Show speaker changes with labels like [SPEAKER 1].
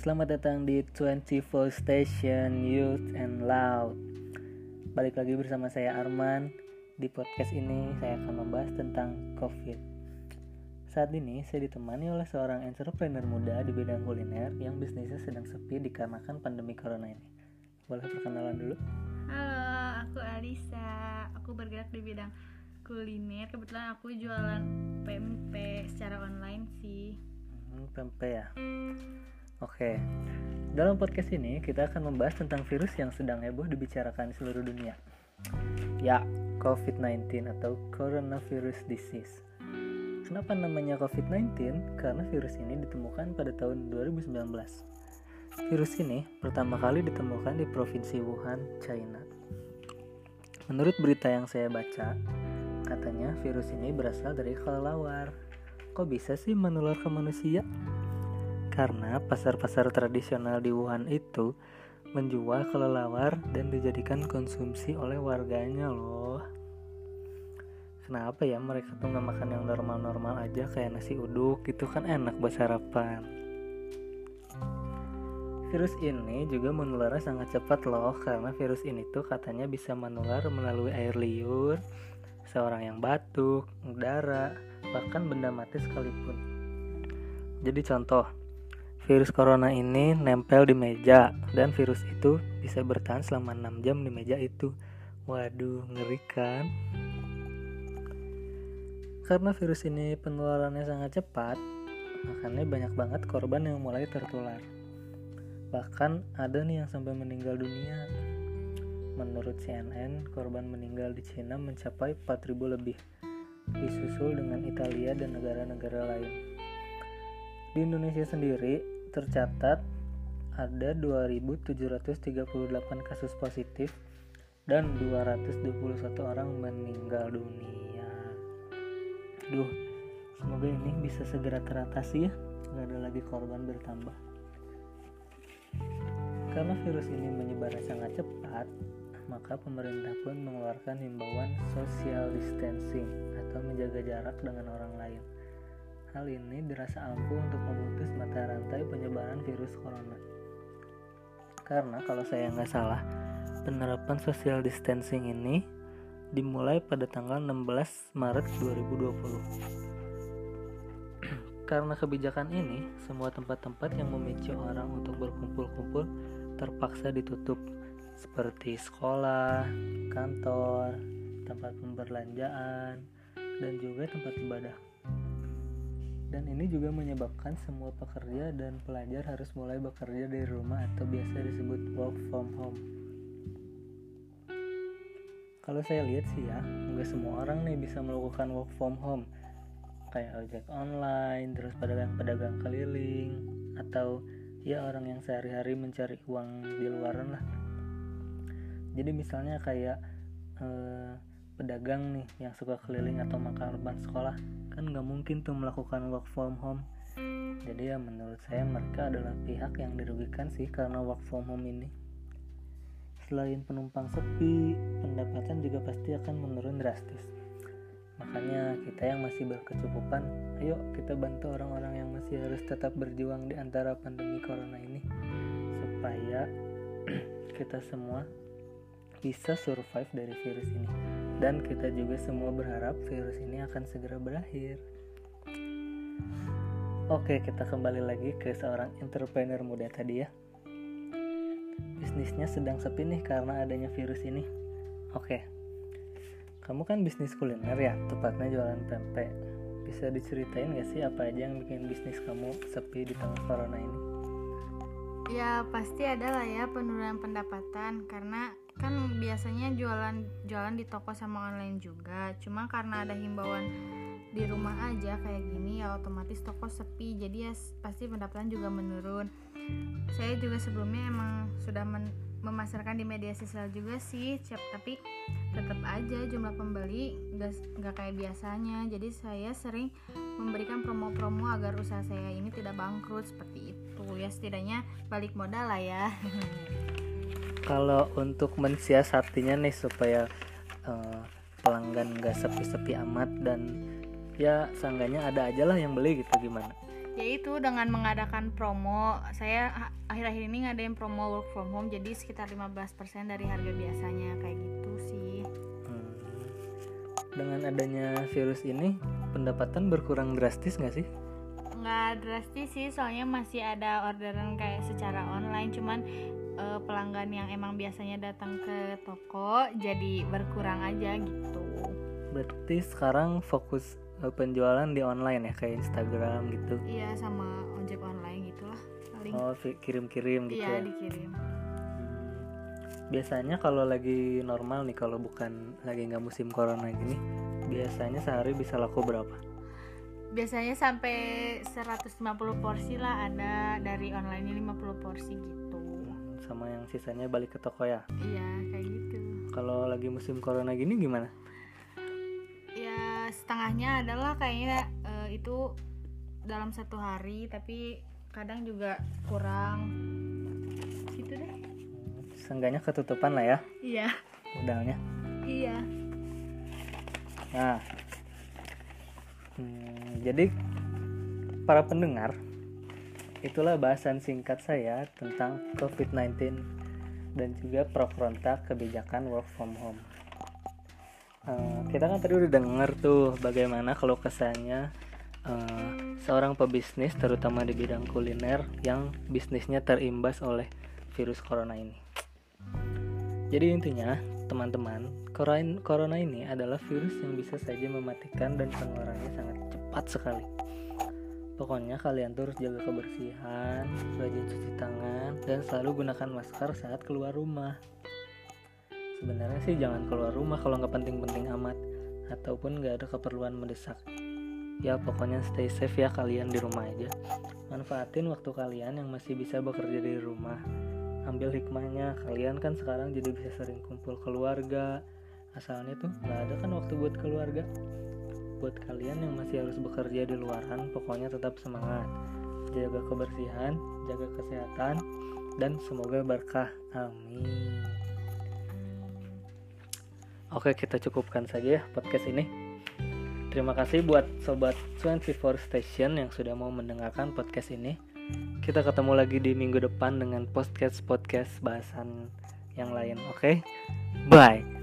[SPEAKER 1] Selamat datang di 24 Station Youth and Loud Balik lagi bersama saya Arman Di podcast ini saya akan membahas tentang COVID Saat ini saya ditemani oleh seorang entrepreneur muda di bidang kuliner Yang bisnisnya sedang sepi dikarenakan pandemi corona ini Boleh perkenalan dulu?
[SPEAKER 2] Halo, aku Alisa. Aku bergerak di bidang kuliner. Kebetulan aku jualan pempek secara online sih.
[SPEAKER 1] Hmm, pempek ya Oke. Dalam podcast ini kita akan membahas tentang virus yang sedang heboh dibicarakan di seluruh dunia. Ya, COVID-19 atau Coronavirus Disease. Kenapa namanya COVID-19? Karena virus ini ditemukan pada tahun 2019 Virus ini pertama kali ditemukan di provinsi Wuhan, China. Menurut berita yang saya baca, katanya virus ini berasal dari kelelawar. Kok bisa sih menular ke manusia? Karena pasar-pasar tradisional di Wuhan itu menjual kelelawar dan dijadikan konsumsi oleh warganya loh. Kenapa ya mereka tuh nggak makan yang normal-normal aja kayak nasi uduk gitu kan enak buat sarapan. Virus ini juga menularnya sangat cepat loh karena virus ini tuh katanya bisa menular melalui air liur, seorang yang batuk, udara, bahkan benda mati sekalipun. Jadi contoh, virus corona ini nempel di meja dan virus itu bisa bertahan selama 6 jam di meja itu. Waduh, ngeri kan? Karena virus ini penularannya sangat cepat, makanya banyak banget korban yang mulai tertular. Bahkan ada nih yang sampai meninggal dunia. Menurut CNN, korban meninggal di Cina mencapai 4000 lebih, disusul dengan Italia dan negara-negara lain. Di Indonesia sendiri tercatat ada 2.738 kasus positif dan 221 orang meninggal dunia. Duh, semoga ini bisa segera teratasi ya, nggak ada lagi korban bertambah. Karena virus ini menyebarnya sangat cepat, maka pemerintah pun mengeluarkan himbauan social distancing atau menjaga jarak dengan orang lain. Hal ini dirasa ampuh untuk memutus mata rantai penyebaran virus corona. Karena kalau saya nggak salah, penerapan social distancing ini dimulai pada tanggal 16 Maret 2020. Karena kebijakan ini, semua tempat-tempat yang memicu orang untuk berkumpul-kumpul terpaksa ditutup, seperti sekolah, kantor, tempat pemberlanjaan, dan juga tempat ibadah dan ini juga menyebabkan semua pekerja dan pelajar harus mulai bekerja dari rumah atau biasa disebut work from home. Kalau saya lihat sih ya, nggak semua orang nih bisa melakukan work from home, kayak ojek online, terus pedagang-pedagang keliling, atau ya orang yang sehari-hari mencari uang di luaran lah. Jadi misalnya kayak eh, pedagang nih yang suka keliling atau makan urban sekolah kan nggak mungkin tuh melakukan work from home. Jadi ya menurut saya mereka adalah pihak yang dirugikan sih karena work from home ini. Selain penumpang sepi pendapatan juga pasti akan menurun drastis. Makanya kita yang masih berkecukupan ayo kita bantu orang-orang yang masih harus tetap berjuang di antara pandemi corona ini supaya kita semua bisa survive dari virus ini dan kita juga semua berharap virus ini akan segera berakhir. Oke kita kembali lagi ke seorang entrepreneur muda tadi ya. Bisnisnya sedang sepi nih karena adanya virus ini. Oke Kamu kan bisnis kuliner ya, tepatnya jualan pempek. Bisa diceritain gak sih apa aja yang bikin bisnis kamu sepi di tengah corona ini?
[SPEAKER 2] Ya pasti ada lah ya penurunan pendapatan karena kan biasanya jualan jualan di toko sama online juga. Cuma karena ada himbauan di rumah aja kayak gini ya otomatis toko sepi. Jadi ya pasti pendapatan juga menurun. Saya juga sebelumnya emang sudah men memasarkan di media sosial juga sih cep tapi tetap aja jumlah pembeli gak, gak kayak biasanya. Jadi saya sering memberikan promo-promo agar usaha saya ini tidak bangkrut seperti itu. Ya setidaknya balik modal lah ya
[SPEAKER 1] kalau untuk mensiasatinya nih supaya uh, pelanggan gak sepi-sepi amat dan ya seenggaknya ada aja lah yang beli gitu gimana
[SPEAKER 2] yaitu dengan mengadakan promo saya akhir-akhir ini ngadain promo work from home jadi sekitar 15% dari harga biasanya kayak gitu sih
[SPEAKER 1] Hmm. Dengan adanya virus ini, pendapatan berkurang drastis nggak sih?
[SPEAKER 2] nggak drastis sih soalnya masih ada orderan kayak secara online cuman eh, pelanggan yang emang biasanya datang ke toko jadi berkurang aja gitu
[SPEAKER 1] Berarti sekarang fokus eh, penjualan di online ya, kayak Instagram gitu.
[SPEAKER 2] iya sama ojek online gitulah paling
[SPEAKER 1] Oh, kirim-kirim gitu
[SPEAKER 2] iya
[SPEAKER 1] ya.
[SPEAKER 2] dikirim
[SPEAKER 1] Biasanya kalau lagi normal nih, kalau bukan lagi nggak musim corona gini, biasanya sehari bisa laku berapa?
[SPEAKER 2] biasanya sampai 150 porsi lah ada dari online 50 porsi gitu
[SPEAKER 1] Sama yang sisanya balik ke toko ya.
[SPEAKER 2] iya kayak gitu
[SPEAKER 1] Kalau lagi musim corona gini gimana?
[SPEAKER 2] ya setengahnya adalah kayaknya eh, itu dalam satu hari tapi kadang juga kurang gitu deh
[SPEAKER 1] Seenggaknya ketutupan lah ya
[SPEAKER 2] iya
[SPEAKER 1] modalnya.
[SPEAKER 2] iya
[SPEAKER 1] Nah, hmm, jadi para pendengar, itulah bahasan singkat saya tentang COVID-19 dan juga pro kontra kebijakan work from home. Eh, kita kan tadi udah denger tuh bagaimana kalau kesannya eh, seorang pebisnis terutama di bidang kuliner yang bisnisnya terimbas oleh virus corona ini. Jadi intinya, teman-teman, corona ini adalah virus yang bisa saja mematikan dan penularannya sangat cepat sekali. Pokoknya kalian tuh harus jaga kebersihan, rajin cuci tangan, dan selalu gunakan masker saat keluar rumah. Sebenarnya sih jangan keluar rumah kalau nggak penting-penting amat, ataupun nggak ada keperluan mendesak. Ya pokoknya stay safe ya kalian di rumah aja. Manfaatin waktu kalian yang masih bisa bekerja dari rumah ambil hikmahnya kalian kan sekarang jadi bisa sering kumpul keluarga asalnya tuh nggak ada kan waktu buat keluarga buat kalian yang masih harus bekerja di luaran pokoknya tetap semangat. Jaga kebersihan jaga kesehatan dan semoga berkah. Amin. Oke kita cukupkan saja ya podcast ini. Terima kasih buat sobat 24 station yang sudah mau mendengarkan podcast ini. Kita ketemu lagi di minggu depan dengan podcast podcast bahasan yang lain. Oke, bye.